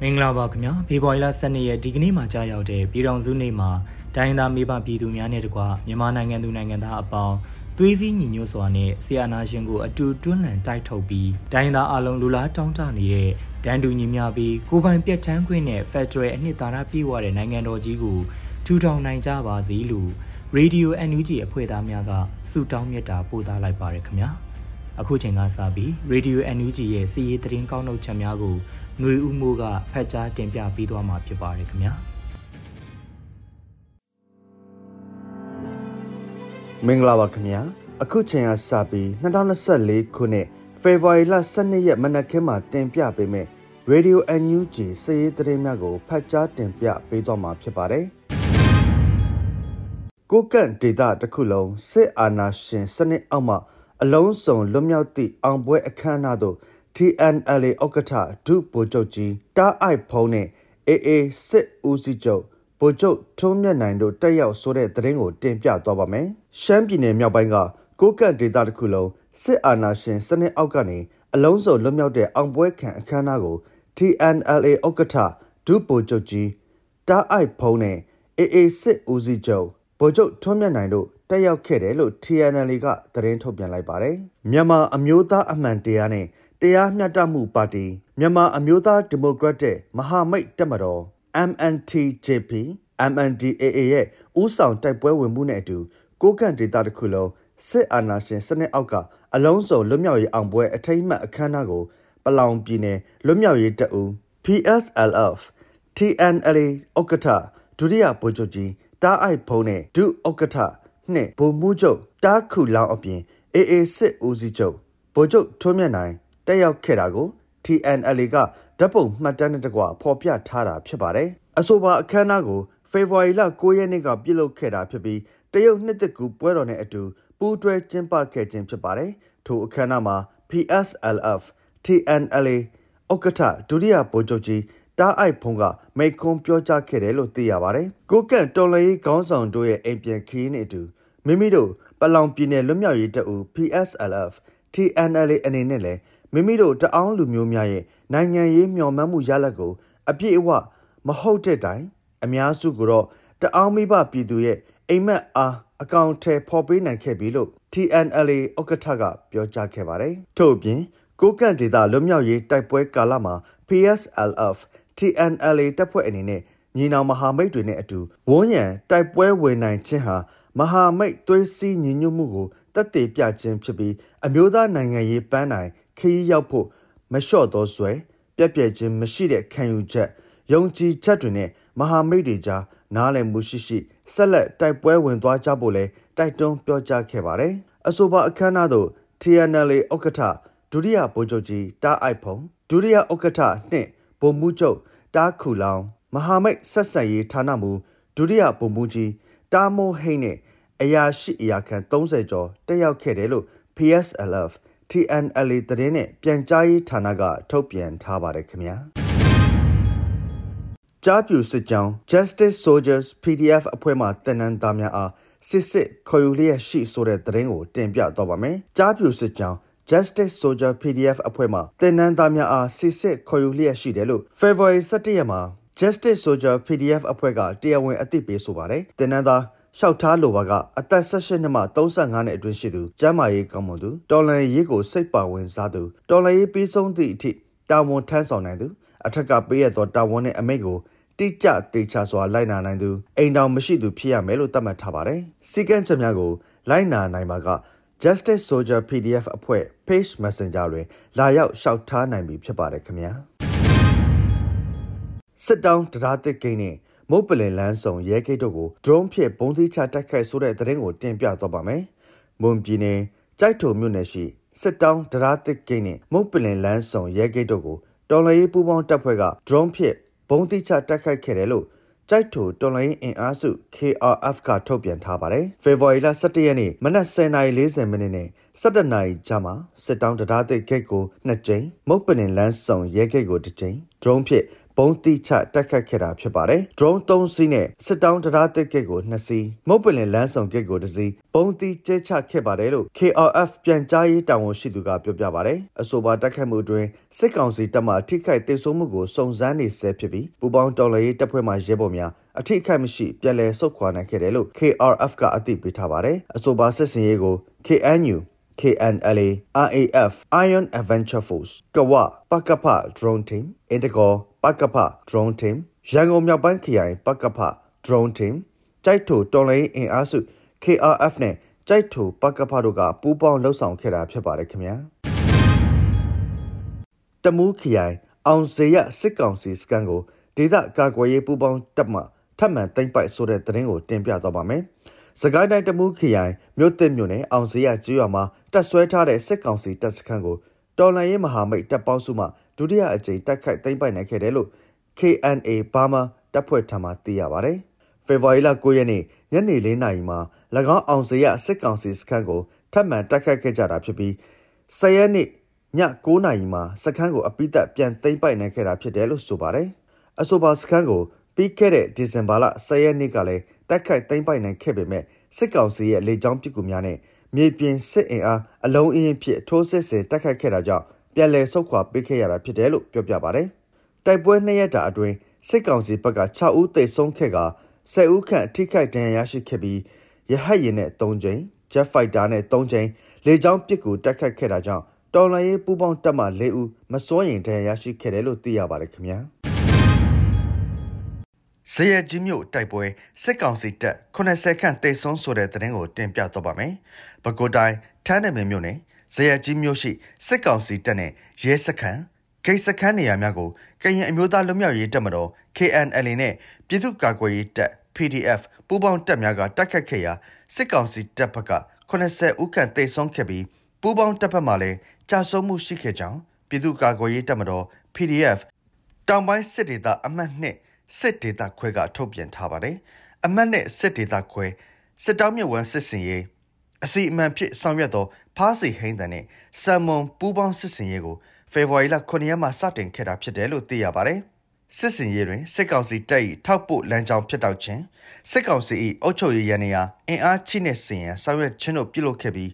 မင်္ဂလာပါခင်ဗျာဖေဖော်ဝါရီလ12ရက်ဒီကနေ့မှာကြာရောက်တဲ့ပြည်တော်စုနေ့မှာတိုင်းသားမိဘပြည်သူများနဲ့တကွမြန်မာနိုင်ငံသူနိုင်ငံသားအပေါင်းသွေးစည်းညီညွတ်စွာနဲ့ဆီယနာရှင်ကိုအတူတွန်းလှန်တိုက်ထုတ်ပြီးတိုင်းသားအလုံးလူလားတောင်းတနေတဲ့ဒန်တူညီမျှပြီးကိုပိုင်ပြတ်ထန်းခွင့်နဲ့ Federal အနှစ်သာရပြည့်ဝတဲ့နိုင်ငံတော်ကြီးကိုထူထောင်နိုင်ကြပါစေလို့ Radio NUG အဖွဲ့သားများကဆုတောင်းမြတ်တာပို့သလိုက်ပါရခင်ဗျာ အခုချိန်ကစပြီး Radio NUG ရဲ့စီးရီးသတင်းကောင်းထုတ်ချက်များကိုຫນွေဦးမိုးကဖတ်ကြားတင်ပြပေးသွားမှာဖြစ်ပါတယ်ခင်ဗျာမင်္ဂလာပါခင်ဗျာအခုချိန်ကစပြီး2024ခုနှစ်ဖေဖော်ဝါရီလ12ရက်မနက်ခင်းမှာတင်ပြပေးမယ် Radio NUG စီးရီးသတင်းများကိုဖတ်ကြားတင်ပြပေးသွားမှာဖြစ်ပါတယ်ကိုကန့်ဒေတာတစ်ခုလုံးစစ်အာဏာရှင်စနစ်အောက်မှာ အလုံးစုံလွတ်မြောက်သည့်အောင်ပွဲအခမ်းအနားသို့ TNLA ဥက္ကဋ္ဌဒုဗိုလ်ချုပ်ကြီးတားအိုက်ဖုံးနဲ့ AA စစ်ဦးစီးချုပ်ဗိုလ်ချုပ်ထုံးမြတ်နိုင်တို့တက်ရောက်ဆိုတဲ့သတင်းကိုတင်ပြသွားပါမယ်။ရှမ်းပြည်နယ်မြောက်ပိုင်းကကိုကန့်ဒေသတစ်ခုလုံးစစ်အာဏာရှင်စနစ်အောက်ကနေအလုံးစုံလွတ်မြောက်တဲ့အောင်ပွဲခံအခမ်းအနားကို TNLA ဥက္ကဋ္ဌဒုဗိုလ်ချုပ်ကြီးတားအိုက်ဖုံးနဲ့ AA စစ်ဦးစီးချုပ်ဗိုလ်ချုပ်ထွန်းမြတ်နိုင်တို့ တက်ရောက်ခဲ့တယ်လို့ TNL ကသတင်းထုတ်ပြန်လိုက်ပါတယ်။မြန်မာအမျိုးသားအမှန်တရားနဲ့တရားမျှတမှုပါတီမြန်မာအမျိုးသားဒီမိုကရက်တစ်မဟာမိတ်တက်မတော် MNTJP MNDAA ရဲ့ဥဆောင်တိုက်ပွဲဝင်မှုနဲ့အတူကိုကန့်ဒေတာတစ်ခုလုံးစစ်အာဏာရှင်စနစ်အောက်ကအလုံးစုံလွတ်မြောက်ရေးအောင်ပွဲအထိမ်းအမှတ်အခမ်းအနားကိုပလောင်ပြည်နယ်လွတ်မြောက်ရေးတပ်ဦး PSLF TNLA ဥက္ကဋ္ဌဒုတိယဗိုလ်ချုပ်ကြီးတားအိုက်ဖုံးနဲ့ဒုဥက္ကဋ္ဌ နှင့်ဗိုလ်မှူးချုပ်တားခုလောင်အပြင် AA စစ်ဦးစီးချုပ်ဗိုလ်ချုပ်ထွန်းမြတ်နိုင်တက်ရောက်ခဲ့တာကို TNLA ကဓာတ်ပုံမှတ်တမ်းနဲ့တကွဖော်ပြထားတာဖြစ်ပါတယ်။အဆိုပါအခမ်းအနားကိုဖေဖော်ဝါရီလ9ရက်နေ့ကပြုလုပ်ခဲ့တာဖြစ်ပြီးတရုတ်နှစ်သက်ကူပွဲတော်နဲ့အတူပူးတွဲကျင်းပခဲ့ခြင်းဖြစ်ပါတယ်။ထိုအခမ်းအနားမှာ PSLF TNLA ဥက္ကဋ္ဌဒုတိယဗိုလ်ချုပ်ကြီးတားအိုက်ဖုံးကမိတ်ခွန်းပြောကြားခဲ့တယ်လို့သိရပါတယ်။ကိုကန့်တော်လရေးခေါင်းဆောင်တို့ရဲ့အိမ်ပြန်ခီးနဲ့အတူ မိမိတို့ပလောင်ပြည်နယ်လွတ်မြောက်ရေးတပ်ဦး PSLF TNLA အနေနဲ့လည်းမိမိတို့တအောင်းလူမျိုးများရဲ့နိုင်ငံရေးမျှော်မှန်းမှုရလဒ်ကိုအပြည့်အဝမဟုတ်တဲ့တိုင်အများစုကတော့တအောင်းမိဘပြည်သူရဲ့အိမ်မက်အားအကောင့်ထဲပေါ်ပေးနိုင်ခဲ့ပြီလို့ TNLA ဥက္ကဋ္ဌကပြောကြားခဲ့ပါတယ်။ထို့အပြင်ကိုကန့်ဒေတာလွတ်မြောက်ရေးတိုက်ပွဲကာလမှာ PSLF TNLA တပ်ဖွဲ့အနေနဲ့ညီနောင်မဟာမိတ်တွေနဲ့အတူဝန်းရံတိုက်ပွဲဝင်နိုင်ခြင်းဟာ မဟာမိတ်သွေးစည်းညီညွတ်မှုကိုတက်တည်ပြခြင်းဖြစ်ပြီးအမျိုးသားနိုင်ငံရေးပန်းနိုင်ခရီးရောက်ဖို့မလျှော့သောဆွဲပြက်ပြက်ခြင်းမရှိတဲ့ခံယူချက်ယုံကြည်ချက်တွေနဲ့မဟာမိတ်တွေကြားနားလည်မှုရှိရှိဆက်လက်တိုက်ပွဲဝင်သွားကြဖို့လဲတိုက်တွန်းပြောကြားခဲ့ပါတယ်။အဆိုပါအခမ်းအနားသို့ TNLA ဥက္ကဋ္ဌဒုတိယဗိုလ်ချုပ်ကြီးတားအိုက်ဖုံဒုတိယဥက္ကဋ္ဌနှင့်ဗိုလ်မှူးချုပ်တားခူလောင်မဟာမိတ်ဆက်ဆံရေးဌာနမှဒုတိယဗိုလ်မှူးကြီးတားမိုးဟိန်းနဲ့ အရာရှိအရာခံ30ကျော်တက်ရောက်ခဲ့တယ်လို့ PSLF TNLA သတင်းနဲ့ပြန်ကြားရေးဌာနကထုတ်ပြန်ထားပါတယ်ခင်ဗျာကြားပြူစစ်ကြောင်း Justice Soldiers PDF အဖွဲ့မှတင်နန်းသားများအားစစ်စစ်ခေါ်ယူလျက်ရှိဆိုတဲ့သတင်းကိုတင်ပြတော့ပါမယ်ကြားပြူစစ်ကြောင်း Justice Soldier PDF အဖွဲ့မှတင်နန်းသားများအားစစ်စစ်ခေါ်ယူလျက်ရှိတယ်လို့ February 17ရက်မှာ Justice Soldier PDF အဖွဲ့ကတရားဝင်အသိပေးဆိုပါတယ်တင်နန်းသား ရှောက်ထားလိုပါကအသက်18နှစ်မှ35နှစ်အတွင်းရှိသူကျမ်းမာရေးကောင်းမွန်သူတော်လန်ရေးကိုစိတ်ပါဝင်စားသူတော်လန်ရေးပြီးဆုံးသည့်အထိတာဝန်ထမ်းဆောင်နိုင်သူအထက်ကပေးရသောတာဝန်နဲ့အမိန့်ကိုတိကျတေချာစွာလိုက်နာနိုင်သူအိမ်တော်မရှိသူဖြစ်ရမယ်လို့သတ်မှတ်ထားပါတယ်။စီကံချက်များကိုလိုက်နာနိုင်ပါက Justice Soldier PDF အဖွဲ့ Page Messenger တွင်လာရောက်ရှောက်ထားနိုင်ပြီဖြစ်ပါတယ်ခင်ဗျာစစ်တောင်းတရားတစ်ကိန်းနဲ့ မုတ်ပလင်လန်းဆောင်ရဲကိတ်တို့ကို drone ဖြင့်ပုံသီးချတိုက်ခိုက်ဆိုတဲ့သတင်းကိုတင်ပြသွားပါမယ်။မွန်ပြည်နယ်ကြိုက်ထုံမြို့နယ်ရှိစစ်တောင်းတရားတစ်ကိန်းနဲ့မုတ်ပလင်လန်းဆောင်ရဲကိတ်တို့ကိုတော်လရေးပူးပေါင်းတပ်ဖွဲ့က drone ဖြင့်ပုံသီးချတိုက်ခိုက်ခဲ့တယ်လို့ကြိုက်ထိုတော်လိုင်းအင်အားစု KRF ကထုတ်ပြန်ထားပါတယ်။ဖေဖော်ဝါရီလ17ရက်နေ့မနက်10:40မိနစ်နဲ့17နာရီကြာမှာစစ်တောင်းတရားသိဂိတ်ကို2ကြိမ်မုတ်ပလင်လန်းဆောင်ရဲဂိတ်ကို1ကြိမ် drone ဖြင့် ဘုံတိချတက်ခတ်ခဲ့တာဖြစ်ပါတယ်။ drone 3စီးနဲ့စစ်တောင်းတရားတက်ဂိတ်ကို2စီးမုတ်ပလင်လန်းဆောင်ဂိတ်ကို1စီးဘုံတိကျဲချခဲ့ပါတယ်လို့ KRF ပြန်ကြားရေးတာဝန်ရှိသူကပြောပြပါတယ်။အဆိုပါတက်ခတ်မှုတွင်စစ်ကောင်စီတပ်မှထိခိုက်ဒေဆုံးမှုကိုစုံစမ်းနေဆဲဖြစ်ပြီးပူပေါင်းတော်လှန်ရေးတပ်ဖွဲ့မှရဲဘော်များအထိအခိုက်မရှိပြည်လဲဆုတ်ခွာနိုင်ခဲ့တယ်လို့ KRF ကအသိပေးထားပါတယ်။အဆိုပါစစ်စင်ရေးကို KNU KNLA RAF Iron Adventure Force ကဝပကဖ Drone Team Indigo ပကဖ Drone Team ရန်ကုန်မြောက်ပိုင်းခရိုင်ပကဖ Drone Team ကြိုက်ထိုတော်လိုင်းအင်အားစု KRF နဲ့ကြိုက်ထိုပကဖတို့ကပူးပေါင်းလှုပ်ဆောင်ခဲ့တာဖြစ်ပါတယ်ခင်ဗျာတမူးခရိုင်အောင်စေရစစ်ကောင်စီစကန်ကိုဒေသကာကွယ်ရေးပူးပေါင်းတပ်မှထပ်မံသိမ့်ပိုက်ဆိုတဲ့သတင်းကိုတင်ပြသွားပါမယ်။စကိုင်းတိုင်းတမူးခရိုင်မြို့တစ်မြို့နယ်အောင်စရကျွော်မှာတက်ဆွဲထားတဲ့စစ်ကောင်စီတပ်စခန်းကို တော်လှန်ရေးမဟာမိတ်တပ်ပေါင်းစုမှဒုတိယအကြိမ်တိုက်ခိုက်သိမ်းပိုက်နိုင်ခဲ့တယ်လို့ KNA ဘာမာတပ်ဖွဲ့ထံမှသိရပါဗျ။ဖေဖော်ဝါရီလ9ရက်နေ့ညနေ4နာရီမှာ၎င်းအောင်စရစစ်ကောင်စီစခန်းကိုထပ်မံတိုက်ခိုက်ခဲ့ကြတာဖြစ်ပြီး10ရက်နေ့ည9နာရီမှာစခန်းကိုအပိသက်ပြန်သိမ်းပိုက်နိုင်ခဲ့တာဖြစ်တယ်လို့ဆိုပါတယ်။အဆိုပါစခန်းကိုပြီးခဲ့တဲ့ဒီဇင်ဘာလ10ရက်နေ့ကလည်းတိုက်ခိုက်သိမ်းပိုက်နိုင်ခဲ့ပေမဲ့စစ်ကောင်စီရဲ့လေကြောင်းပစ်ကူများနဲ့ မြေပြင်စစ်အင်အားအလုံးအင်းဖြစ်ထိုးစစ်ဆင်တိုက်ခိုက်ခဲ့တာကြောင့်ပြန်လည်ဆုတ်ခွာပေးခဲ့ရတာဖြစ်တယ်လို့ပြောပြပါတယ်။တိုက်ပွဲနှစ်ရက်တာအတွင်းစစ်ကောင်စီဘက်က6ဦးသေဆုံးခဲ့က10ဦးခန့်ထိခိုက်ဒဏ်ရာရရှိခဲ့ပြီးရဟတ်ရင်နဲ့3ကြိမ် Jet Fighter နဲ့3ကြိမ်လေကြောင်းပစ်ကူတိုက်ခိုက်ခဲ့တာကြောင့်တော်လှန်ရေးပူးပေါင်းတပ်မှ၄ဦးမစွန့်ရင်ဒဏ်ရာရရှိခဲ့တယ်လို့သိရပါတယ်ခင်ဗျာ။ ဇေယကြီးမြို့တိုက်ပွဲစစ်ကောင်စီတပ်80ခန့်တေဆုံးဆိုတဲ့သတင်းကိုတင်ပြတော့ပါမယ်။ပဲခူးတိုင်းထန်းနယ်မြို့နယ်ဇေယကြီးမြို့ရှိစစ်ကောင်စီတပ်နဲ့ရဲစခန်းဂိတ်စခန်းနေရာများကိုကရင်အမျိုးသားလွတ်မြောက်ရေးတပ်မတော် KNL နဲ့ပြည်သူ့ကာကွယ်ရေးတပ် PDF ပူးပေါင်းတပ်များကတိုက်ခတ်ခဲ့ရာစစ်ကောင်စီတပ်ဘက်က80ဦးခန့်တေဆုံးခဲ့ပြီးပူးပေါင်းတပ်ဖက်မှလည်းကြာဆုံးမှုရှိခဲ့ကြောင်းပြည်သူ့ကာကွယ်ရေးတပ်မတော် PDF တောင်ပိုင်းစစ်ဒေသအမှတ်2 စစ်ဒေသခွဲကထုတ်ပြန်ထားပါတယ်။အမတ်နဲ့စစ်ဒေသခွဲစစ်တောင်းမြဝန်းစစ်စင်ရေးအစီအမံဖြစ်ဆောင်ရွက်သောဖားစီဟိန်းတန်နဲ့ဆမ်မွန်ပူးပေါင်းစစ်စင်ရေးကိုဖေဖော်ဝါရီလ9ရက်မှာစတင်ခဲ့တာဖြစ်တယ်လို့သိရပါတယ်။စစ်စင်ရေးတွင်စစ်ကောင်စီတပ်၏ထောက်ပို့လမ်းကြောင်းဖြစ်တောက်ခြင်းစစ်ကောင်စီ၏အုပ်ချုပ်ရေးရန်ရာအင်အားချိနဲ့စင်ရန်ဆောင်ရွက်ခြင်းတို့ပြုလုပ်ခဲ့ပြီး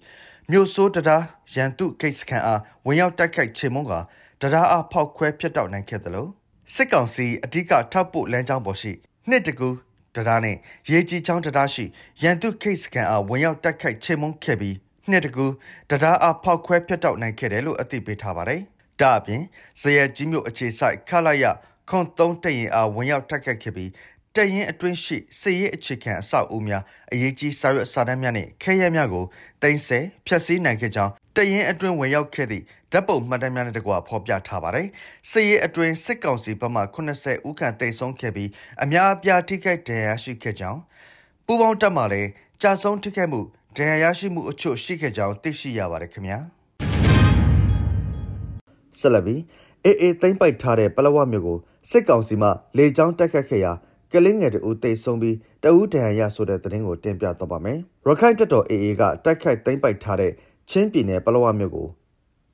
မြို့ဆိုးတရားရန်တုဂိတ်စခန်းအားဝင်ရောက်တိုက်ခိုက်ချေမှုန်းကတရားအားဖောက်ခွဲဖျက်တောက်နိုင်ခဲ့သလို စစ်ကောင်စီအ धिक ထောက်ပို့လမ်းကြောင်းပေါ်ရှိနှစ်တကူတရားနဲ့ရေကြီးချောင်းတရားရှိရန်သူခိတ်စကန်အားဝင်ရောက်တိုက်ခိုက်ချေမှုန်းခဲ့ပြီးနှစ်တကူတရားအားဖောက်ခွဲဖျက်တောက်နိုင်ခဲ့တယ်လို့အသိပေးထားပါတယ်။ဒါအပြင်ဇယက်ကြီးမြို့အခြေဆိုင်ခလာရခွန်သုံးတရင်အားဝင်ရောက်တိုက်ခိုက်ခဲ့ပြီးတရင်အတွင်းရှိစစ်ရေးအခြေခံအဆောက်အဦများအရေးကြီးစာရွက်စာတမ်းများနဲ့ခဲရဲများကိုတင်ဆက်ဖျက်ဆီးနိုင်ခဲ့ကြောင်းတရင်အတွင်းဝင်ရောက်ခဲ့သည့် ဓာတ်ပုံမှတ်တမ်းများနဲ့တကွဖော်ပြထားပါတယ်။စစ်ရေးအတွင်းစစ်ကောင်စီဘက်မှ80ဦးခန့်တိတ်ဆုံးခဲ့ပြီးအများအပြားထိခိုက်ဒဏ်ရာရှိခဲ့ကြောင်းပူပေါင်းတပ်မှလည်းကြာဆုံးထိခိုက်မှုဒဏ်ရာရရှိမှုအချို့ရှိခဲ့ကြောင်းသိရှိရပါတယ်ခင်ဗျာ။ဆက်လက်ပြီးအေအေသိမ့်ပိုက်ထားတဲ့ပလဝမြို့ကိုစစ်ကောင်စီမှလေကြောင်းတိုက်ခတ်ခဲ့ရာကလင်းငယ်တူတိတ်ဆုံးပြီးတအူးဒဏ်ရာရဆိုတဲ့သတင်းကိုတင်ပြတော့ပါမယ်။ရခိုင်တပ်တော် AA ကတိုက်ခိုက်သိမ်းပိုက်ထားတဲ့ချင်းပြည်နယ်ပလောဝမြို့ကို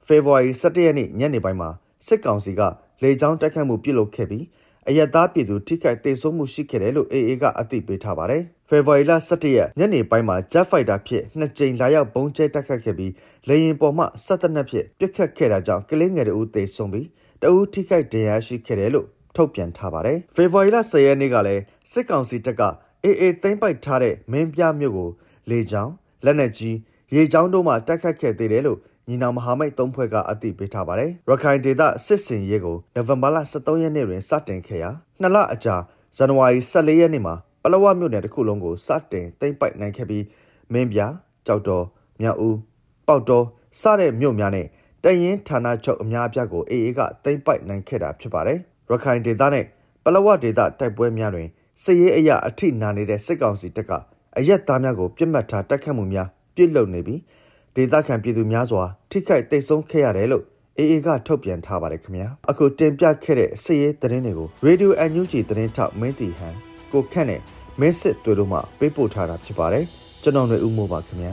ဖေဖော်ဝါရီ17ရက်နေ့ညနေပိုင်းမှာစစ်ကောင်စီကလေကြောင်းတိုက်ခိုက်မှုပြုလုပ်ခဲ့ပြီးအယက်သားပြည်သူထိခိုက်ဒေဆုံးမှုရှိခဲ့တယ်လို့ AA ကအသိပေးထားပါတယ်။ဖေဖော်ဝါရီလ17ရက်ညနေပိုင်းမှာ Jet Fighter ဖြင့်နှစ်ကြိမ်လာရောက်ပုံကျဲတိုက်ခတ်ခဲ့ပြီးလေယာဉ်ပေါ်မှဆက်သက်နှက်ဖြင့်ပစ်ခတ်ခဲ့တာကြောင့်ကလေးငယ်တို့သေဆုံးပြီးတအူးထိခိုက်ဒဏ်ရာရှိခဲ့တယ်လို့ထုတ်ပြန်ထားပါတယ်။ဖေဖော်ဝါရီလ10ရက်နေ့ကလည်းစစ်ကောင်စီတပ်ကအေအေသိမ့်ပိုက်ထားတဲ့မင်းပြမြို့ကိုလေကြောင်းလက်နက်ကြီးရေကြောင်းတို့မှတိုက်ခတ်ခဲ့သေးတယ်လို့ ညီနောင်မဟာမိတ်သုံးဖွဲ့ကအသိပေးထားပါတယ်။ရခိုင်ဒေသစစ်စင်ရေးကိုနိုဝင်ဘာလ23ရက်နေ့တွင်စတင်ခဲ့ရာနှစ်လအကြာဇန်နဝါရီ14ရက်နေ့မှာပလောဝမြို့နယ်တစ်ခုလုံးကိုစတင်သိမ်းပိုက်နိုင်ခဲ့ပြီးမင်းပြကြောက်တော်မြောက်ဦးပေါတော်စတဲ့မြို့များနဲ့တရင်ဌာနချုပ်အများအပြားကိုအေအေကသိမ်းပိုက်နိုင်ခဲ့တာဖြစ်ပါတယ်။ရခိုင်ဒေသနဲ့ပလောဝဒေသတိုက်ပွဲများတွင်စစ်ရေးအရာအထိနာနေတဲ့စစ်ကောင်စီတပ်ကအရက်သားများကိုပြစ်မှတ်ထားတိုက်ခတ်မှုများပြုလုပ်နေပြီး ဒေသခံပြည်သူများစွာထိခိုက်တိတ်ဆုံးခဲ့ရတယ်လို့အေအေကထုတ်ပြန်ထားပါတယ်ခင်ဗျာအခုတင်ပြခဲ့တဲ့စစ်ရေးသတင်းတွေကို Radio NUG သတင်းထောက်မင်းတီဟန်ကိုခန့်နဲ့မင်းစစ်တို့တို့မှပေးပို့ထားတာဖြစ်ပါတယ်ကျွန်တော်ຫນွေဦးမိုးပါခင်ဗျာ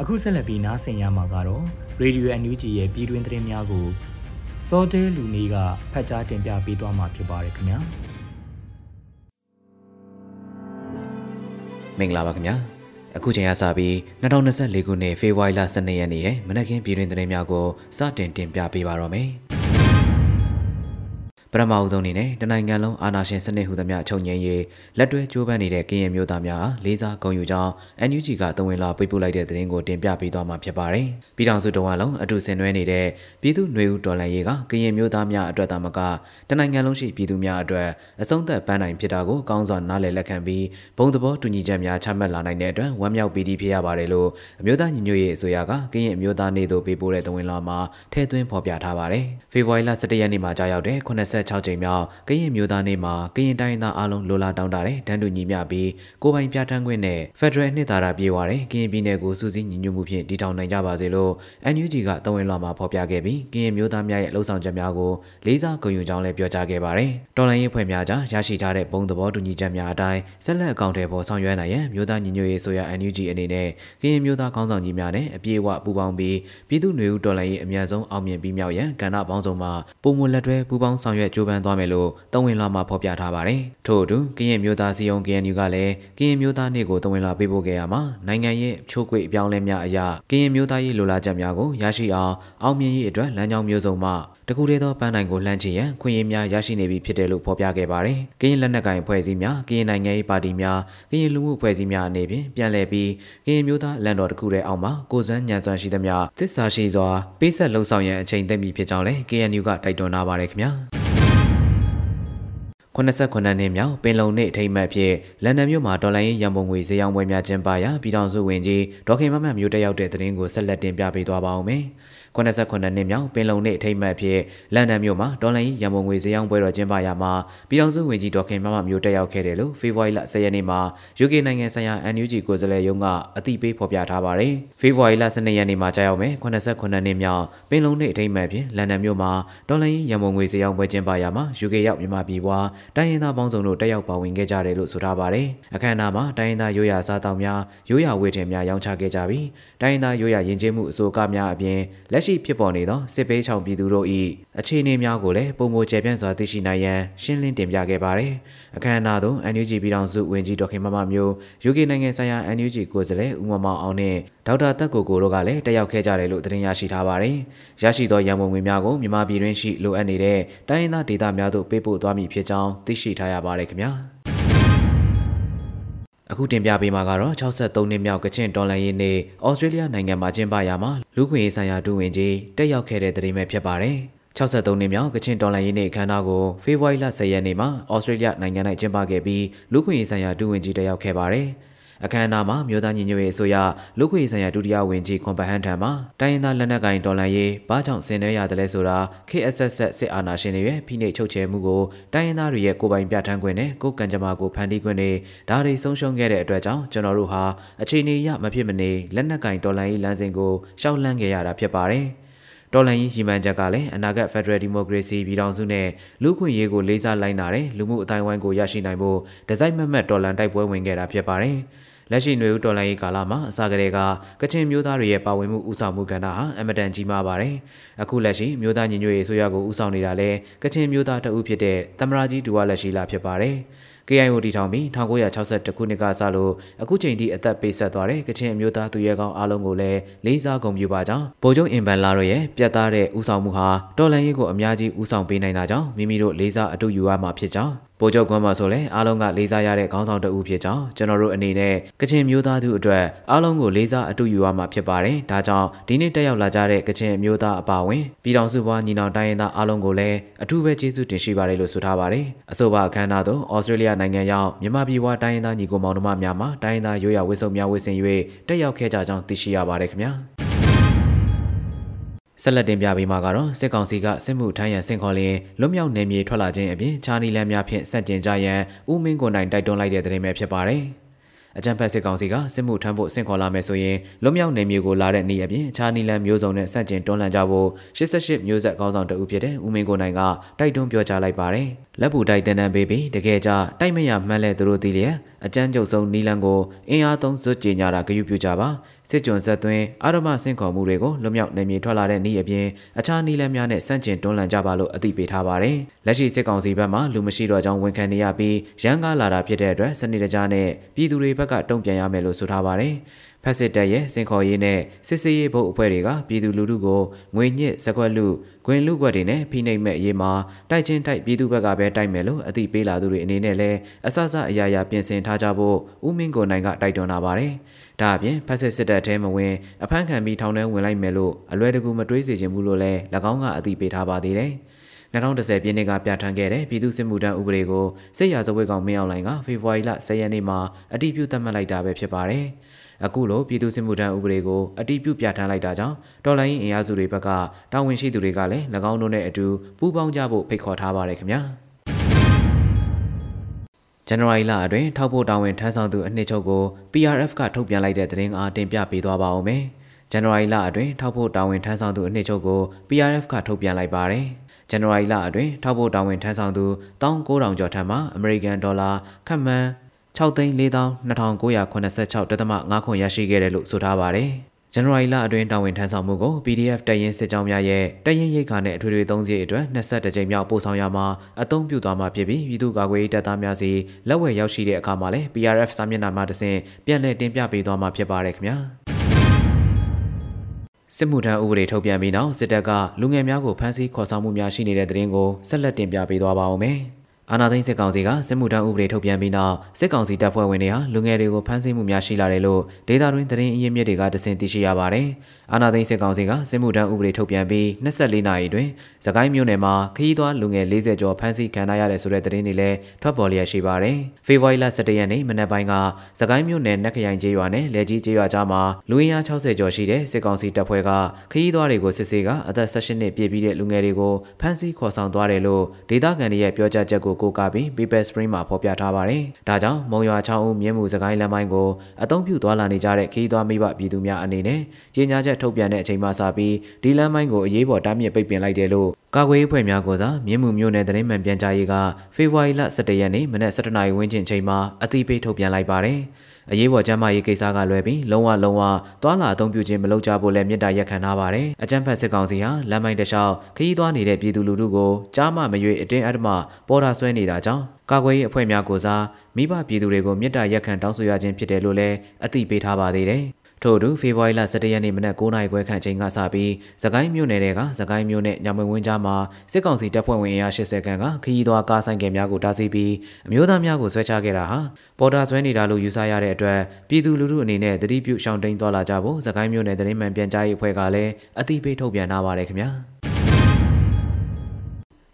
အခုဆက်လက်ပြီးနားဆင်ရမှာကတော့ Radio NUG ရဲ့ပြည်တွင်းသတင်းများကို စောတဲလူနေကဖတ်ကြားတင်ပြပေးသွားမှာဖြစ်ပါတယ်ခင်ဗျာမင်္ဂလာပါခင်ဗျာအခုချိန်ကစပြီး2024ခုနှစ်ဖေဖော်ဝါရီလ12ရက်နေ့ရဲ့မနက်ခင်းပြည်တွင်သတင်းများကိုစတင်တင်ပြပေးပါတော့မယ် ပထမအဆုံးအနေနဲ့တနိုင်ငံလုံးအာဏာရှင်စနစ်ဟူသမျှချုပ်ငြိမ်းရေးလက်တွဲကြိုးပမ်းနေတဲ့ကရင်မျိုးသားများလေးစားဂုဏ်ယူကြောင်း NUG ကတဝင်လာပြပို့လိုက်တဲ့သတင်းကိုတင်ပြပေးသွားမှာဖြစ်ပါတယ်။ပြည်ထောင်စုတဝန်လုံးအတူဆင်နွှဲနေတဲ့ပြည်သူ့ຫນွေဦးတော်လှန်ရေးကကရင်မျိုးသားများအတွက်သာမကတနိုင်ငံလုံးရှိပြည်သူများအတွက်အဆုံးသက်ပန်းနိုင်ဖြစ်တာကိုကောင်းစွာနားလည်လက်ခံပြီးဘုံသဘောတူညီချက်များချမှတ်လာနိုင်တဲ့အတွက်ဝမ်းမြောက်ပီတိဖြစ်ရပါတယ်လို့အမျိုးသားညီညွတ်ရေးအစိုးရကကရင်အမျိုးသားနေ့သို့ပေးပို့တဲ့တဝင်လာမှာထည့်သွင်းဖော်ပြထားပါတယ်။ဖေဖော်ဝါရီလ17ရက်နေ့မှာကြာရောက်တဲ့86ကြိမ်မြောက်ကရင်မျိုးသားနေ့မှာကရင်တိုင်းသားအားလုံးလိုလားတောင်းတတဲ့တန်းတူညီမျှပြီးကိုပိုင်ပြဋ္ဌာန်းခွင့်နဲ့ဖက်ဒရယ်နှစ်သာရပြေဝတဲ့ကရင်ပြည်နယ်ကိုစူးစီးညီညွတ်မှုဖြင့်တည်ထောင်နိုင်ကြပါစေလို့ NUG ကတဝင်လွှာမှာဖော်ပြခဲ့ပြီးကရင်မျိုးသားများရဲ့လှုပ်ဆောင်ချက်များကိုလေးစားဂုဏ်ယူကြောင်းလည်းပြောကြားခဲ့ပါတယ်။တော်လိုင်းရေးဖွဲ့များကြားရရှိထားတဲ့ဘုံသဘောတူညီချက်များအတိုင်းဆက်လက်အကောင့်တွေပေါ်ဆောင်ရွက်နိုင်ရန်မျိုးသားညီညွတ်ရေးဆိုရ NUG အနေနဲ့ကရင်မျိုးသားကောင်းဆောင်ကြီးများနဲ့အပြည့်အဝပူးပေါင်းပြီးပြည်သူ့ຫນွေဦးတော်လိုင်းရေးအများဆုံးအောင်မြင်ပြီးမြောက်ရန်ကဏ္ဍပေါင်းစုံမှာပုံမလက်တွဲပူးပေါင်းဆောင်ရွက်ကြိုးပမ်းသွားမယ်လို့တဝင်လွှာမှာဖော်ပြထားပါတယ်။ထို့အတူကရင်မျိုးသားစီယုံ KNU ကလည်းကရင်မျိုးသားနေ့ကိုတဝင်လာပေးပို့ခဲ့ရမှာနိုင်ငံရဲ့ချိုးကွေအပြောင်းလဲများအရာကရင်မျိုးသားရေးလိုလားချက်များကိုရရှိအောင်အောင်မြင်ရေးအတွက်လမ်းကြောင်းမျိုးစုံမှတကူတည်းသောပန်းနိုင်ကိုလှမ်းချရန်ခွင့်ရများရရှိနေပြီဖြစ်တယ်လို့ဖော်ပြခဲ့ပါတယ်။ကရင်လက်နက်ကိုင်ဖွဲ့စည်းများကရင်နိုင်ငံရေးပါတီများကရင်လူမှုဖွဲ့စည်းများအနေဖြင့်ပြန်လည်ပြီးကရင်မျိုးသားလန်တော်တစ်ခုတည်းအောက်မှာကိုစန်းညံစွမ်းရှိသမျှသစ္စာရှိစွာပေးဆက်လှုံ့ဆော်ရန်အချိန်သိမ့်ပြီဖြစ်ကြောင်းလည်း KNU ကတိုက်တွန်းထားပါတယ်ခင်ဗျာ။ 89နှစ်မြောက်ပင်လုံနေ့အထိမ်းအမှတ်ဖြင့်လန်ဒန်မြို့မှာဒေါ်လာရင်းရန်ပုံငွေဈေးရောင်းပွဲများကျင်းပရာပြည်ထောင်စုဝင်ကြီးဒေါခင်မမတ်မျိုးတက်ရောက်တဲ့သတင်းကိုဆက်လက်တင်ပြပေးသွားပါဦးမယ်။ 89နှစ်မြောက်ပင်လုံနေ့အထိမ်းအမှတ်ဖြစ်လန်ဒန်မြို့မှာဒေါ်လာရင်းရန်ပုံငွေဈေးရောင်းပွဲတော်ကျင်းပရာမှာပြည်ထောင်စုဝင်ကြီးဒေါခင်မမတ်မျိုးတက်ရောက်ခဲ့တယ်လို့ဖေဖော်ဝါရီလ10ရက်နေ့မှာ UK နိုင်ငံဆိုင်ရာ NUG ကိုယ်စားလှယ်ရုံးကအသိပေးဖော်ပြထားပါတယ်။ဖေဖော်ဝါရီလ12ရက်နေ့မှာကြာရောက်မယ်89နှစ်မြောက်ပင်လုံနေ့အထိမ်းအမှတ်ဖြင့်လန်ဒန်မြို့မှာဒေါ်လာရင်းရန်ပုံငွေဈေးရောင်းပွဲကျင်းပရာမှာ UK ရောက်မြန်မာပြည်ပွားတိုင်းရင်းသားပေါင်းစုံတို့တက်ရောက်ပါဝင်ခဲ့ကြတယ်လို့ဆိုထားပါတယ်။အခမ်းအနားမှာတိုင်းရင်းသားရိုးရာစားတောက်များရိုးရာဝေထည်များရောင်းချခဲ့ကြပြီးတိုင်းရင်းသားရိုးရာယဉ်ကျေးမှုအစိုးရများအပြင်လက်ရှိဖြစ်ပေါ်နေသောစစ်ပေးချောင်ပြည်သူတို့၏အခြေအနေများကိုလည်းပုံမကျေပြန့်စွာသိရှိနိုင်ရန်ရှင်းလင်းတင်ပြခဲ့ပါတယ်။အခမ်းအနားသို့ NUG ပြည်ထောင်စုဝန်ကြီးဒေါခင်မမမျိုး UK နိုင်ငံဆိုင်ရာ NUG ကိုယ်စားလှယ်ဦးမမောင်အောင်နဲ့ဒေါက်တာတက်ကိုကိုတို့ကလည်းတက်ရောက်ခဲ့ကြတယ်လို့သတင်းရရှိထားပါတယ်။ရရှိသောရန်ပုံငွေများကိုမြန်မာပြည်တွင်းရှိလိုအပ်နေတဲ့တိုင်းရင်းသားဒေသများသို့ပေးပို့သွားမည်ဖြစ်ကြောင်းသိရှိထားရပါတယ်ခင်ဗျာ။ အခုတင်ပြပေးမှာကတော့63နှစ်မြောက်ကချင်တော်လန်ရေးနေ့ဩစတြေးလျနိုင်ငံမှာကျင်းပရာမှာလူခွင့်ရေးဆိုင်ရာဒုဝန်ကြီးတက်ရောက်ခဲ့တဲ့သတင်းပဲဖြစ်ပါတယ်။63နှစ်မြောက်ကချင်တော်လှန်ရေးနေ့အခမ်းအနားကိုဖေဖော်ဝါရီလ10ရက်နေ့မှာဩစတြေးလျနိုင်ငံ၌ကျင်းပခဲ့ပြီးလူခွင့်ရေးဆိုင်ရာဒုဝန်ကြီးတက်ရောက်ခဲ့ပါတယ်။ အခမ်းအနားမှာမြို့သားညီညွတ်ရေးအစိုးရလူခွေဆိုင်ရာဒုတိယဝန်ကြီးခွန်ပဟန်ထံမှတိုင်းရင်းသားလက်နက်ကိုင်တော်လှန်ရေးဘာကြောင့်ဆင်နွှဲရတယ်လဲဆိုတာ KSS စစ်အာဏာရှင်တွေရဲ့ဖိနှိပ်ချုပ်ချယ်မှုကိုတိုင်းရင်းသားတွေရဲ့ကိုယ်ပိုင်ပြဋ္ဌာန်းခွင့်နဲ့ကိုယ်ကံကြမ္မာကိုဖန်တီးခွင့်တွေဒါတွေဆုံးရှုံးခဲ့တဲ့အတွက်ကြောင့်ကျွန်တော်တို့ဟာအခြေအနေရမဖြစ်မနေလက်နက်ကင်တော်လှန်ရေးလမ်းစဉ်ကိုရှောက်လန့်ခဲ့ရတာဖြစ်ပါတယ်။တော်လှန်ရေးရည်မှန်းချက်ကလည်းအနာဂတ် Federal Democracy ပြည်ထောင်စုနဲ့လူ့ခွင့်ရေးကိုလေးစားလိုက်နာတဲ့လူမှုအတိုင်းဝိုင်းကိုရရှိနိုင်ဖို့ဒီဇိုင်းမမတ်တော်လှန်တိုက်ပွဲဝင်ခဲ့တာဖြစ်ပါတယ်။ လက်ရှိຫນွေဦးတော်လှန်ရေးကာလမှာအစကတည်းကကချင်မျိုးသားတွေရဲ့ပါဝင်မှုဥဆောင်မှုကဏ္ဍဟာအမတန်ကြီးမားပါတယ်။အခုလက်ရှိမျိုးသားညီညွတ်ရေးအစိုးရကိုဥဆောင်နေတာလဲကချင်မျိုးသားတအုပ်ဖြစ်တဲ့သမရာကြီးဒူဝါလက်ရှိလာဖြစ်ပါတယ်။ KIO တည်ထောင်ပြီး1962ခုနှစ်ကစလို့အခုချိန်ထိအသက်ပေးဆက်သွားတဲ့ကချင်အမျိုးသားသူရဲကောင်းအားလုံးကိုလည်းလေးစားဂုဏ်ပြုပါကြောင်းဗိုလ်ချုပ်အင်ဘန်လာတို့ရဲ့ပြတ်သားတဲ့ဦးဆောင်မှုဟာတော်လှန်ရေးကိုအများကြီးဦးဆောင်ပေးနိုင်တာကြောင့်မိမိတို့လေးစားအတူယူရမှာဖြစ်ကြောင်း ဗိုလ်ချုပ်ကွမ်းမှာဆိုလဲအားလုံးကလေးစားရတဲ့ခေါင်းဆောင်တအူဖြစ်ကြောင်းကျွန်တော်တို့အနေနဲ့ကချင်မျိုးသားတို့အတွက်အားလုံးကိုလေးစားအတူယူရမှာဖြစ်ပါတယ်။ဒါကြောင့်ဒီနေ့တက်ရောက်လာကြတဲ့ကချင်မျိုးသားအပါအဝင်ပြည်တော်စုဘွားညီနောင်တိုင်းရင်းသားအားလုံးကိုလည်းအထူးပဲကျေးဇူးတင်ရှိပါတယ်လို့ဆိုထားပါတယ်။အဆိုပါအခမ်းအနားသို့ဩစတြေးလျနိုင်ငံရောက်မြန်မာပြည်ဘွားတိုင်းရင်းသားညီကိုမောင်နှမများမှတိုင်းရင်းသားရိုးရာဝစ်စုံများဝစ်ဆင်၍တက်ရောက်ခဲ့ကြကြောင်းသိရှိရပါတယ်ခင်ဗျာ။ ဆက်လက်တင်ပြပေးမှာကတော့စစ်ကောင်စီကစစ်မှုထမ်းရန်စင်ခေါ်လျင်လွတ်မြောက်နေမြေထွက်လာခြင်းအပြင်ခြားနီလန်းများဖြင့်ဆက်ကျင်ကြရန်ဦးမင်းကိုနိုင်တိုက်တွန်းလိုက်တဲ့သတင်းပဲဖြစ်ပါတယ်။အကြံဖက်စစ်ကောင်စီကစစ်မှုထမ်းဖို့ဆင့်ခေါ်လာမယ်ဆိုရင်လွတ်မြောက်နေမျိုးကိုလာတဲ့နေ့အပြင်အခြားနီလန်မျိုးစုံနဲ့ဆန့်ကျင်တွန်းလှန်ကြဖို့88မျိုးဆက်ကောင်းဆောင်တဦးဖြစ်တဲ့ဦးမင်းကိုနိုင်ကတိုက်တွန်းပြောကြားလိုက်ပါတယ်။လက်ပူတိုက်တန်းတန်းပေးပြီးတကယ်ကြတိုက်မရမှန်းလဲသူတို့သိလျက်အကြမ်းကြုတ်ဆုံးနီလန်ကိုအင်အားသုံးစွတ်ကြေညာတာဂရုပြုကြပါစစ်ကြွန်ဆက်သွင်းအာရမဆင့်ခေါ်မှုတွေကိုလွတ်မြောက်နေမြေထွက်လာတဲ့နေ့အပြင်အခြားနီလန်များနဲ့ဆန့်ကျင်တွန်းလှန်ကြပါလို့အသိပေးထားပါတယ်။လက်ရှိစစ်ကောင်စီဘက်မှလူမရှိတော့ကြောင်းဝန်ခံနေရပြီးရန်ကားလာတာဖြစ်တဲ့အတွက်စနစ်တကျနဲ့ပြည်သူတွေဘက်ကတုံ့ပြန်ရမယ်လို့ဆိုထားပါတယ်။ဖက်စစ်တပ်ရဲ့စင်ခေါ်ရေးနဲ့စစ်စေးရေးဘုတ်အဖွဲ့တွေကပြည်သူလူထုကိုငွေညစ်စကွက်လူဂွင်လူကွက်တွေနဲ့ဖိနှိပ်မဲ့ရေးမှာတိုက်ချင်းတိုက်ပြည်သူဘက်ကပဲတိုက်မယ်လို့အသိပေးလာသူတွေအနေနဲ့လည်းအဆအဆအရာရာပြင်ဆင်ထားကြဖို့ဦးမင်းကိုနိုင်ကတိုက်တွန်းလာပါတယ်။ ဒါအပြင်ဖက်စစ်စစ်တပ်ထဲမဝင်အဖမ်းခံပြီးထောင်ထဲဝင်လိုက်မယ်လို့အလွယ်တကူမတွေးစေချင်ဘူးလို့လည်း၎င်းကအသိပေးထားပါသေးတယ်။2010ပြည့်နှစ်ကပြဋ္ဌာန်းခဲ့တဲ့ပြည်သူ့စစ်မှုထမ်းဥပဒေကိုစစ်ရာဇဝတ်ကောင်မင်းအောင်လှိုင်ကဖေဖော်ဝါရီလ10ရက်နေ့မှာအတည်ပြုသတ်မှတ်လိုက်တာပဲဖြစ်ပါတယ်။အခုလိုပြည်သူ့စစ်မှုထမ်းဥပဒေကိုအတိပြုပြဋ္ဌာန်းလိုက်တာကြောင့်တော်လိုင်းအင်အားစုတွေဘက်ကတာဝန်ရှိသူတွေကလည်း၎င်းတို့နဲ့အတူပူးပေါင်းကြဖို့ဖိတ်ခေါ်ထားပါတယ်ခင်ဗျာ ဇန်နဝါရီလအတွင်းထောက်ဖို့တာဝန်ထမ်းဆောင်သူအနှစ်ချုပ်ကို PRF ကထုတ်ပြန်လိုက်တဲ့သတင်းအားတင်ပြပေးသွားပါဦးမယ်။ဇန်နဝါရီလအတွင်းထောက်ဖို့တာဝန်ထမ်းဆောင်သူအနှစ်ချုပ်ကို PRF ကထုတ်ပြန်လိုက်ပါတယ်။ဇန်နဝါရီလအတွင်းထောက်ဖို့တာဝန်ထမ်းဆောင်သူ19000ကျော်ထံမှအမေရိကန်ဒေါ်လာခန့်မှန်း6သိန်း4286တသမ5ခွန်ရရှိခဲ့တယ်လို့ဆိုထားပါတယ်။ ဇန်နဝါရီလအတွင်းတာဝန်ထမ်းဆောင်မှုကို PDF တရင်စစ်ကြောင်းများရဲ့တရင်ရိတ်ခါနဲ့အထွေထွေသုံးစည်းအတွက်22ကြိမ်မြောက်ပို့ဆောင်ရမှာအသုံးပြုသွားမှာဖြစ်ပြီးပြည်သူ့ကာကွယ်ရေးတပ်သားများစီလက်ဝယ်ရောက်ရှိတဲ့အခါမှာလည်း PRF စာမျက်နှာမှာတဆင့်ပြန်လည်တင်ပြပေးသွားမှာဖြစ်ပါတယ်ခင်ဗျာ။စစ်မှုထမ်းဥပဒေထုတ်ပြန်ပြီးနောက်စစ်တပ်ကလူငယ်များကိုဖမ်းဆီးခေါ်ဆောင်မှုများရှိနေတဲ့တဲ့ရင်ကိုဆက်လက်တင်ပြပေးသွားပါဦးမယ်။ အာဏာသိမ်းစစ်ကောင်စီကစစ်မှုထမ်းဥပဒေထုတ်ပြန်ပြီးနောက်စစ်ကောင်စီတပ်ဖွဲ့ဝင်တွေဟာလူငယ်တွေကိုဖမ်းဆီးမှုများရှိလာတယ်လို့ဒေတာတွင်သတင်းအရင်းမြစ်တွေကတစင်သိရှိရပါတယ်။ အာဏာသိမ်းစစ်ကောင်စီကစစ်မှုထမ်းဥပဒေထုတ်ပြန်ပြီး24နာရီတွင်သခိုင်းမြို့နယ်မှာခရီးသွားလူငယ်40ကျော်ဖမ်းဆီးခံရတဲ့ဆိုတဲ့သတင်းတွေလည်းထွက်ပေါ်လျက်ရှိပါတယ်။ဖေဖော်ဝါရီလ17ရက်နေ့မနက်ပိုင်းကသခိုင်းမြို့နယ်နက်ခရိုင်ကျေးရွာနဲ့လက်ကြီးကျေးရွာကြားမှာလူရင်းအား60ကျော်ရှိတဲ့စစ်ကောင်စီတပ်ဖွဲ့ကခရီးသွားတွေကိုစစ်ဆေးကအသက်18နှစ်ပြည့်ပြီးတဲ့လူငယ်တွေကိုဖမ်းဆီးခေါ်ဆောင်သွားတယ်လို့ဒေသခံတွေရဲ့ပြောကြားချက်ကိုကိုးကားပြီး People Spring မှာဖော်ပြထားပါတယ်။ဒါကြောင့်မုံရွာချောင်းဦးမြင်းမှုစကိုင်းလမ်းပိုင်းကိုအသုံးပြုသွားလာနေကြတဲ့ခီးသွွားမိဘပြည်သူများအနေနဲ့ကြေညာချက်ထုတ်ပြန်တဲ့အချိန်မှစပြီးဒီလမ်းပိုင်းကိုအရေးပေါ်တားမြစ်ပိတ်ပင်လိုက်တယ်လို့ကာကွယ်ရေးဖွဲ့များကိုစားမြင်းမှုမျိုးနယ်သတင်းမှန်ပြန်ကြားရေးကဖေဖော်ဝါရီလ17ရက်နေ့မနက်7:00နာရီဝန်းကျင်ချိန်မှာအသိပေးထုတ်ပြန်လိုက်ပါတယ်။အရေးပေါ်ကျန်းမာရေးကိစ္စကလွယ်ပြီးလုံးဝလုံးဝသွာလာအသုံးပြုခြင်းမလုပ်ကြဖို့လည်းမြစ်တာရက်ခံထားပါတယ်။အကြံဖက်စစ်ကောင်စီဟာလမ်းမိုင်းတစ်လျှောက်ခရီးသွားနေတဲ့ပြည်သူလူထုကိုကြားမမရွေအတင်းအဓမ္မပေါ်တာဆွဲနေတာကြောင့်ကာကွယ်ရေးအဖွဲ့များကိုစားမိဘပြည်သူတွေကိုမြစ်တာရက်ခံတောင်းဆိုရခြင်းဖြစ်တယ်လို့လည်းအသိပေးထားပါသေးတယ်။ ထို့အတူဖေဖော်ဝါရီလ17ရက်နေ့မနက်9:00နာရီခွဲခန့်ချိန်ကစပြီးသကိုင်းမြို့နယ်တွေကသကိုင်းမြို့နယ်ညမဝင်းကြားမှာစစ်ကောင်စီတပ်ဖွဲ့ဝင်အင်အား80ခန့်ကခရီးသွားကားဆိုင်ကယ်များကိုတားဆီးပြီးအမျိုးသားများကိုဆွဲချခဲ့တာဟာပေါ်တာဆွဲနေတာလို့ယူဆရတဲ့အတွက်ပြည်သူလူထုအနေနဲ့တတိပြုရှောင်တိန်သွားလာကြဖို့သကိုင်းမြို့နယ်တရင်မှန်ပြန်ကြားရေးအဖွဲ့ကလည်းအသိပေးထုတ်ပြန်ထားပါတယ်ခင်ဗျာ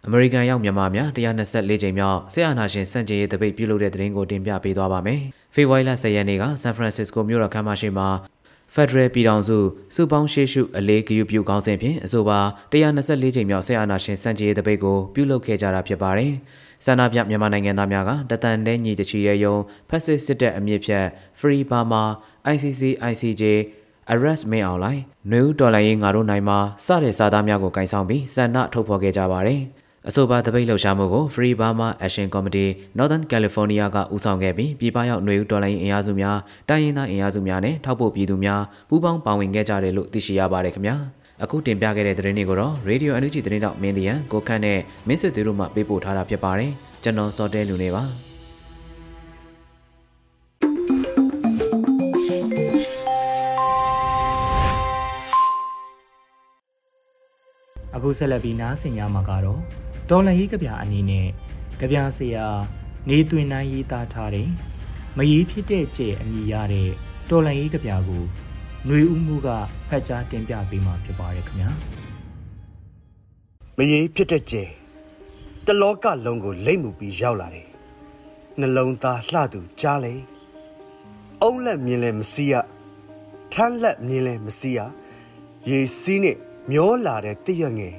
အမေရိကန်ရောက်မြန်မာများ124ကြိမ်မြောက်ဆရာနာရှင်စံကြေးရေးတပိတ်ပြုလုပ်တဲ့တဲ့ရင်ကိုတင်ပြပေးသွားပါမယ်။ဖေဖော်ဝါရီလ10ရက်နေ့ကဆန်ဖရန်စစ္စကိုမြို့တော်ခမ်းမရှိမှာ ဖက်ဒရယ်ပြည်ထောင်စုစုပေါင်းရှေ့ရှုအလေးဂရုပြုကောင်းစဉ်ဖြင့်အဆိုပါ124ချိန်မြောက်ဆရာနာရှင်စံကြေးတပိတ်ကိုပြုလုပ်ခဲ့ကြတာဖြစ်ပါတယ်။ဆန္ဒပြမြန်မာနိုင်ငံသားများကတတန်တဲညီတချီရဲယုံဖက်စစ်စစ်တပ်အမြင့်ဖြတ် Free Burma ICC ICJ arrest မင်းအောင်လိုက်နွေဦးတော်လိုင်းရေးငါတို့နိုင်မှာစတဲ့စာသားများကိုကင်ဆောင်ပြီးစန္ဒထုတ်ဖော်ခဲ့ကြပါတယ်။ အဆိုပါတပိတ်လှုပ်ရှားမှုကို Free Burma Action Committee Northern California ကဦးဆောင်ခဲ့ပြီးပြည်ပရောက်နေဦးတော်လိုင်းအင်အားစုများတိုင်းရင်းသားအင်အားစုများနဲ့ထောက်ပို့ပြည်သူများပူးပေါင်းပါဝင်ခဲ့ကြတယ်လို့သိရှိရပါတယ်ခင်ဗျာအခုတင်ပြခဲ့တဲ့သတင်းတွေကိုတော့ Radio NUG သတင်းတောက်မင်းတရန်ကိုခန့်နဲ့မင်းစစ်သူတို့မှပေးပို့ထားတာဖြစ်ပါတယ်ကျွန်တော်စောတဲလူနေပါအခုဆက်လက်ပြီးနားဆင်ရမှာကတော့ တော်လန်ရေးကဗျာအနေနဲ့ကဗျာဆရာနေသွင်းနိုင်ရေးသားထားတဲ့မရေးဖြစ်တဲ့ကြဲအမိရတဲ့တော်လန်ရေးကဗျာကိုຫນွေဦးမှုကဖတ်ကြားတင်ပြပေးမှာဖြစ်ပါတယ်ခင်ဗျာမရေးဖြစ်တဲ့ကြဲတလောကလုံးကိုလိမ့်မှုပြီးရောက်လာတယ်နှလုံးသားလှသူကြားလေအုံးလက်မြင်လဲမစီးရထမ်းလက်မြင်လဲမစီးရရေစီးနဲ့မျောလာတဲ့တည့်ရငယ်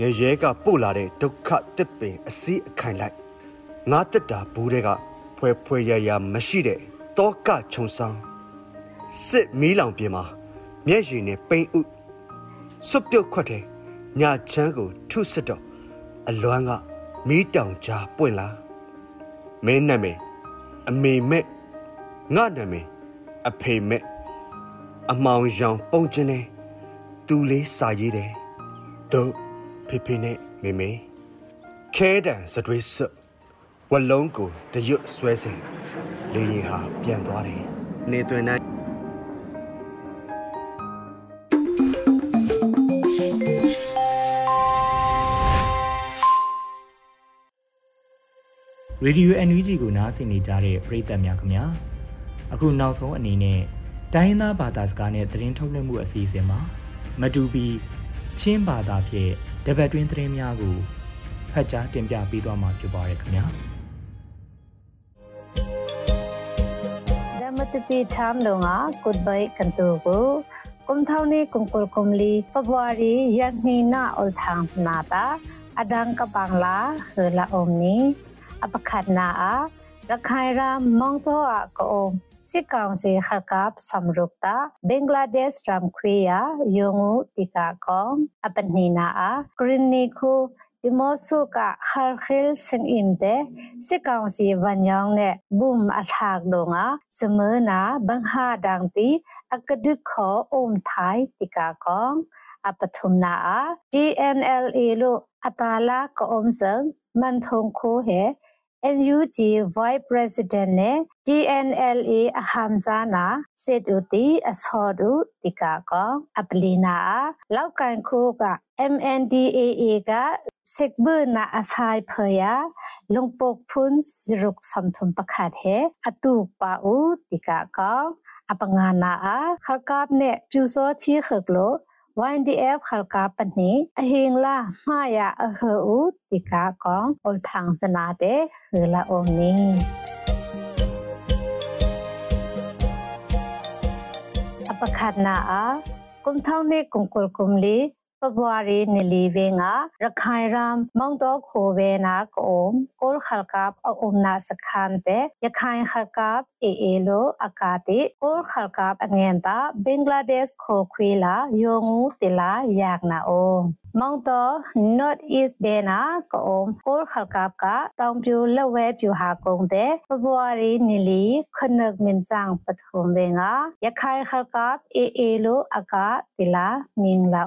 ငယ်ရဲကပို့လာတဲ့ဒုက္ခတစ်ပင်အစည်းအခိုင်လိုက်ငါတက်တာဘူးတဲ့ကဖွဲဖွဲရရမရှိတဲ့တောကခြုံဆောင်စစ်မီးလောင်ပြင်မှာမျက်ရည်နဲ့ပိန်ဥစွပ်ပြုတ်ခွက်တဲ့ညချမ်းကိုထုစစ်တော့အလွမ်းကမီးတောင်ကြားပွင့်လာမင်းနာမည်အမေမဲ့ငါနာမည်အဖေမဲ့အမောင်ရောင်ပုံကျင်းနေသူလေးစာရေးတယ်တို့ ဖေဖေနဲ့မေမေခဲတံစတွေးစွဝလုံးကိုတရွတ်ဆွဲစဉ်လေရင်ဟာပြန်သွားတယ်နေသွင်းနိုင်ရေဒီယို NUG ကိုနားဆင်နေကြတဲ့ပရိသတ်များခင်ဗျာအခုနောက်ဆုံးအနေနဲ့တိုင်းသားဘာသာစကားနဲ့သတင်းထုတ်လွှင့်မှုအစီအစဉ်မှာမတူပီ ချင်းဘာသာဖြင့်တပတ်တွင်းသတင်းများကိုဖတ်ကြားတင်ပြပေးသွားမှာဖြစ်ပါရခင်ဗျာဒမတပီထမ်လုံငါကုတ်ဘိုင်ကန်တူကိုကုမ်ထောင်းနီကုမ်ကုလကုမ်လီဖဘဝရီယက်နီနာအလ်ထန်းစနာတာအဒန်ကပန်လာဟလာအုံနီအပခတ်နာအာရခိုင်ရာမောင်တော့အကော စစ်ကောင်စီခကပ်စမ်ရုပ်တာဘင်္ဂလားဒေ့ရှ်ရမ်ခရီယာယုံငူတီကာကောအပနီနာအာဂရင်းနီခုဒီမောဆုကခါခိလစင်အင်တဲ့စစ်ကောင်စီဝန်ယောင်းနဲ့ဘုံအထာကလုံငါစမနာဘန်ဟာဒန်တီအကဒုခောအုံထိုင်တီကာကောအပထုမနာ DNLA လို့အတာလာကောအုံစံမန်ထုံခိုဟဲ NUG Vice President နဲ့ DNLA အဟမ်ဇာနာစစ်ဥတီအစောဒုတိကာကောအပလီနာလောက်ကန်ခိုက MNDAA ကစစ်ဘနာအဆိုင်ဖယာလုံပုတ်ဖွန်းဇရုကစမ်ထုံပခတ်ဟဲအတုပါ ဦးတိကာကောအပငါနာခကပ်နဲ့ပြူစောချီခကလို့ YDF ခလကပနိအဟင်လာမှာရအဟူတိကာကောင်အလ်ထန်းစနာတဲ့ဟလာအုံနီအပခတ်နာအာကုမ်ထောင်းနေကုမ်ကုလကုမ်လီဖဘဝ ရီနလီဝေငါရခိုင်ရမ်မောင်တော့ခိုဝေနာကုံကိုခလကပ်အုံနာစခန်တဲ့ရခိုင်ခလကပ်အေအေလိုအကာတိကိုခလကပ်အငန်တာဘင်္ဂလားဒေ့ရှ်ခိုခွေလာယုံငူတလာယากနာအို မောင်တော့ north east ဘေနာကုံကိုခလကပ်ကတောင်ပြူလက်ဝဲပြူဟာကုံတဲ့ဖဘဝရီနလီခနက်မင်ချန်ပထုံဝေငါရခိုင်ခလကပ်အေအေလိုအကာတလာမင်လာ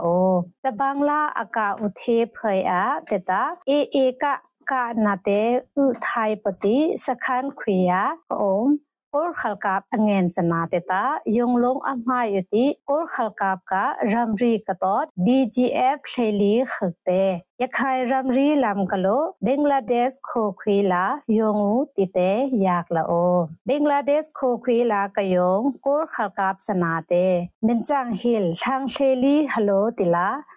အိုတဘင်္ဂလားအကာဥသေးဖွေအားတတအေအေကကနာတေဥထိုင်ပတိစခန်ခွေယာကုံကိုခလကပ်အငန်စနာ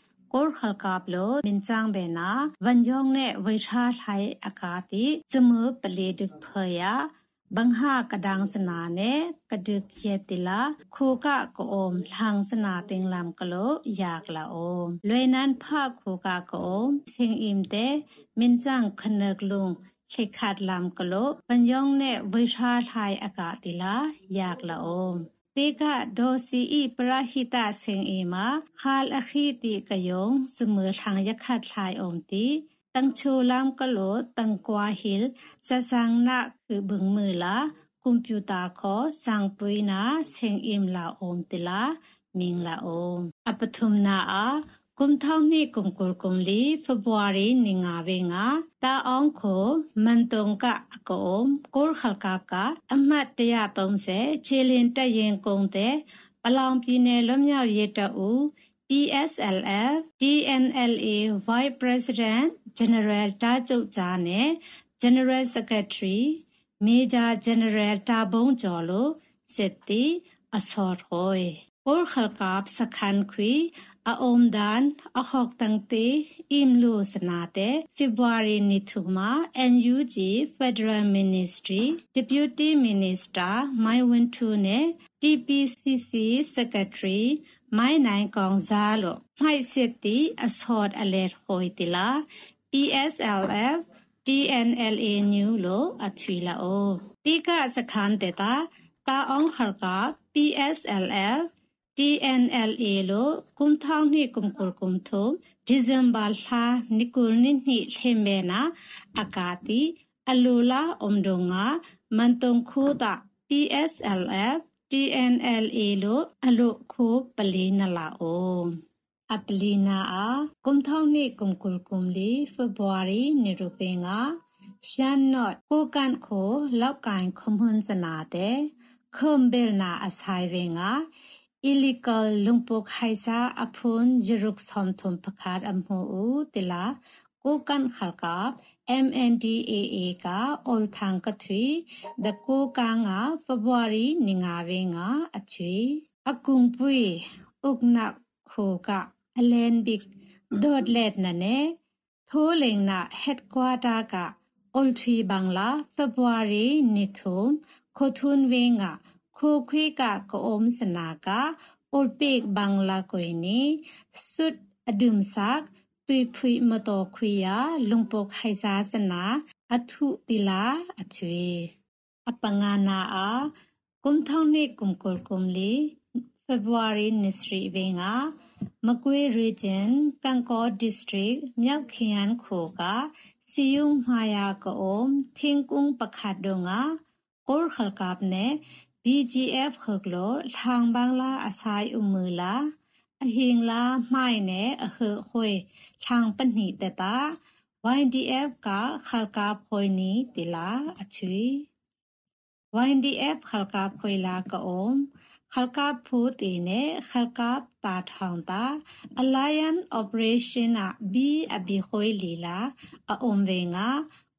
aphasang tila Bangladesh Media lo achui la om apani na a kumthau ni kumkol kumli ဖေဖော်ဝါရီနီငါဝေငါကရင်ခုဒီမောဆိုခွတ်လာဘေနာကောပရာဟိတစင်အင်ပခတ်တဲ့ kor khal kap lo min chang be na van jong ne vai tha thai akati chumu pale dik phaya bangha kadang sana ne kadik ye tila khoka ko om thang sana tinglam kalo yak la om loinan pha khoka ko om sing im te min chang khanak lung ခေခတ်လမ်ကလိုပန်ယောင်နဲ့ဝိရှားထိုင်အကာတိလာယากလာအောင် တေကဒေါ်စီဤပရဟိတဆင်အေမှာခါလအခီတီကယုံစမထံယခတ်ထိုင်အောင်တီ ตังโชลามกะโลตังกวาหิลสะสังนะคือบึงมือละคอมพิวเตอร์ขอสังปุยนาเซงอิมลาโอ ကုမ်ထောင်းနိကုမ်ကုလကုမ်လီဖေဗူအရီနင်ငါဝေငါတာအောင်ခိုမန်တုံကအကုံကိုခလကကအမတ်130ခြေလင်တက်ရင်ကုံတဲ့ပလောင်ပြည်နယ်လွတ်မြောက်ရေးတပ်ဦး PSLF DNLA Vice President General တာကျုပ်ကြားနဲ့ General Secretary Major General တာဘုံကျော်လိုစစ်တီအစော်ဟွေကိုခလကပ်စခန်ခွီ အအုံဒန်အခောက်တန်တေအင်လူစနာတေဖေဗူအာရီနီထုမာ NUG Federal Ministry Deputy Minister မိုင်ဝင်းထူနဲ့ TPCC Secretary မိုင်းနိုင်ကောင်စားလို့မိုက်စစ်တီအစော့အလဲဟိုတီလာ PSLF TNLA new လို့အထွေလာအိုတိကစခန်းတေတာတာအောင်ခရက PSLF TNLA လို့ကုမ်ထောင်းနှိကုမ်ကုလကုမ်ထုံဒီဇမ်ဘာလာနိကုလနိနှိလေမေနာအကာတိအလူလာအုံဒုံငါမန်တုံခိုးတာ PSLF TNLA လို့အလို့ခိုးပလီနလာအိုအပလီနာအာကုမ်ထောင်းနိကုမ်ကုလကုမ်လီဖေဗူအာရီနေရူပင်ကရှန်နော့ကိုကန်ခိုလောက်ကန်ခမွန်စနာတဲ့ခုမ်ဘယ်နာအဆိုင်ဝင်က illegal lungpok haisa aphun jiruk som thum pakhat amhu u tila ko kan khalka MNDAA ka ol thang ka thui the ko ka nga February ninga ve nga achui akung pui ukna kho ka alenbik dot let na ne tho leng na headquarter ka ol thui bangla February ni thum khothun ve nga ခိုခွေကကိုအုံးစနာကအုလ်ပိကဘင်္ဂလာကိုနီဆွတ်အဒုမ်ဆာကွေဖွေမတော်ခွေယာလုံပုတ်ဟိုင်စာစနာအထုတိလာအချွေအပငါနာအာကုမ်ထောင်းနေကုမ်ကောကုမ်လီ February Ministry ဝင်းကမကွေ region ကန်ကော district မြောက်ခရန်ခိုကစီယုံမာယာကုံသင်ကုံပခတ်ဒုံကကောခလကပ်နေ BGF ဟကလိုလောင်ဘန်လာအဆိုင်ဥမူလာအဟင်လာမိုင်းနဲ့အခခွေလောင်ပနိတတာ YDF ကခလကဖွေနီတီလာအချွေ YDF ခလကဖွေလာကအိုမ်ခလကဖူတီနဲ့ခလကတာထောင်တာ Alliance Operation အဘီအဘီခွေလီလာအုံဝေငါ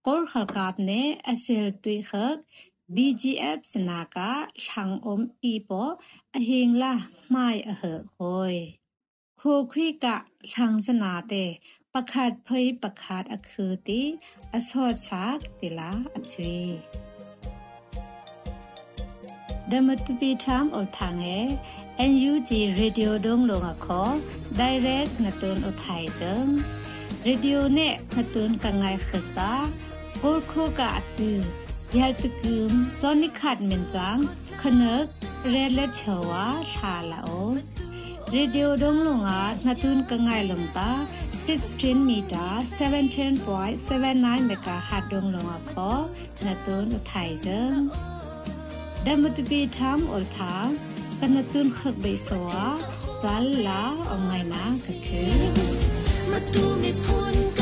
ကောခလကပ်နဲ့အစဲတွေခက် BGF สนากะหังอมอีปออเฮงละไม่อเหอโอยโคควิกะหังสนาเตประขาดเพยประขาดอคือติอสอดสากติลาอทวีดมตุปีทามอทางเอ NUG Radio ดงลงอะขอ Direct นตุนอุทัยเซิง Radio เนนตุนกังไงขึตาโคโคกะตือ ยาตะกุมจอนิขัดเมนจังขนกเรเลเชวาทาลาโอเรดิโอดงลงอานาตุนกังไงลงตา16 meter 17.79 megahertz ดงลงอาขอนาตุนอุทัยเซิงดัมตุปีทามอลทากันนาตุนขกเบสวาตัลลาอองไงนากะคือมาตูมีพูนก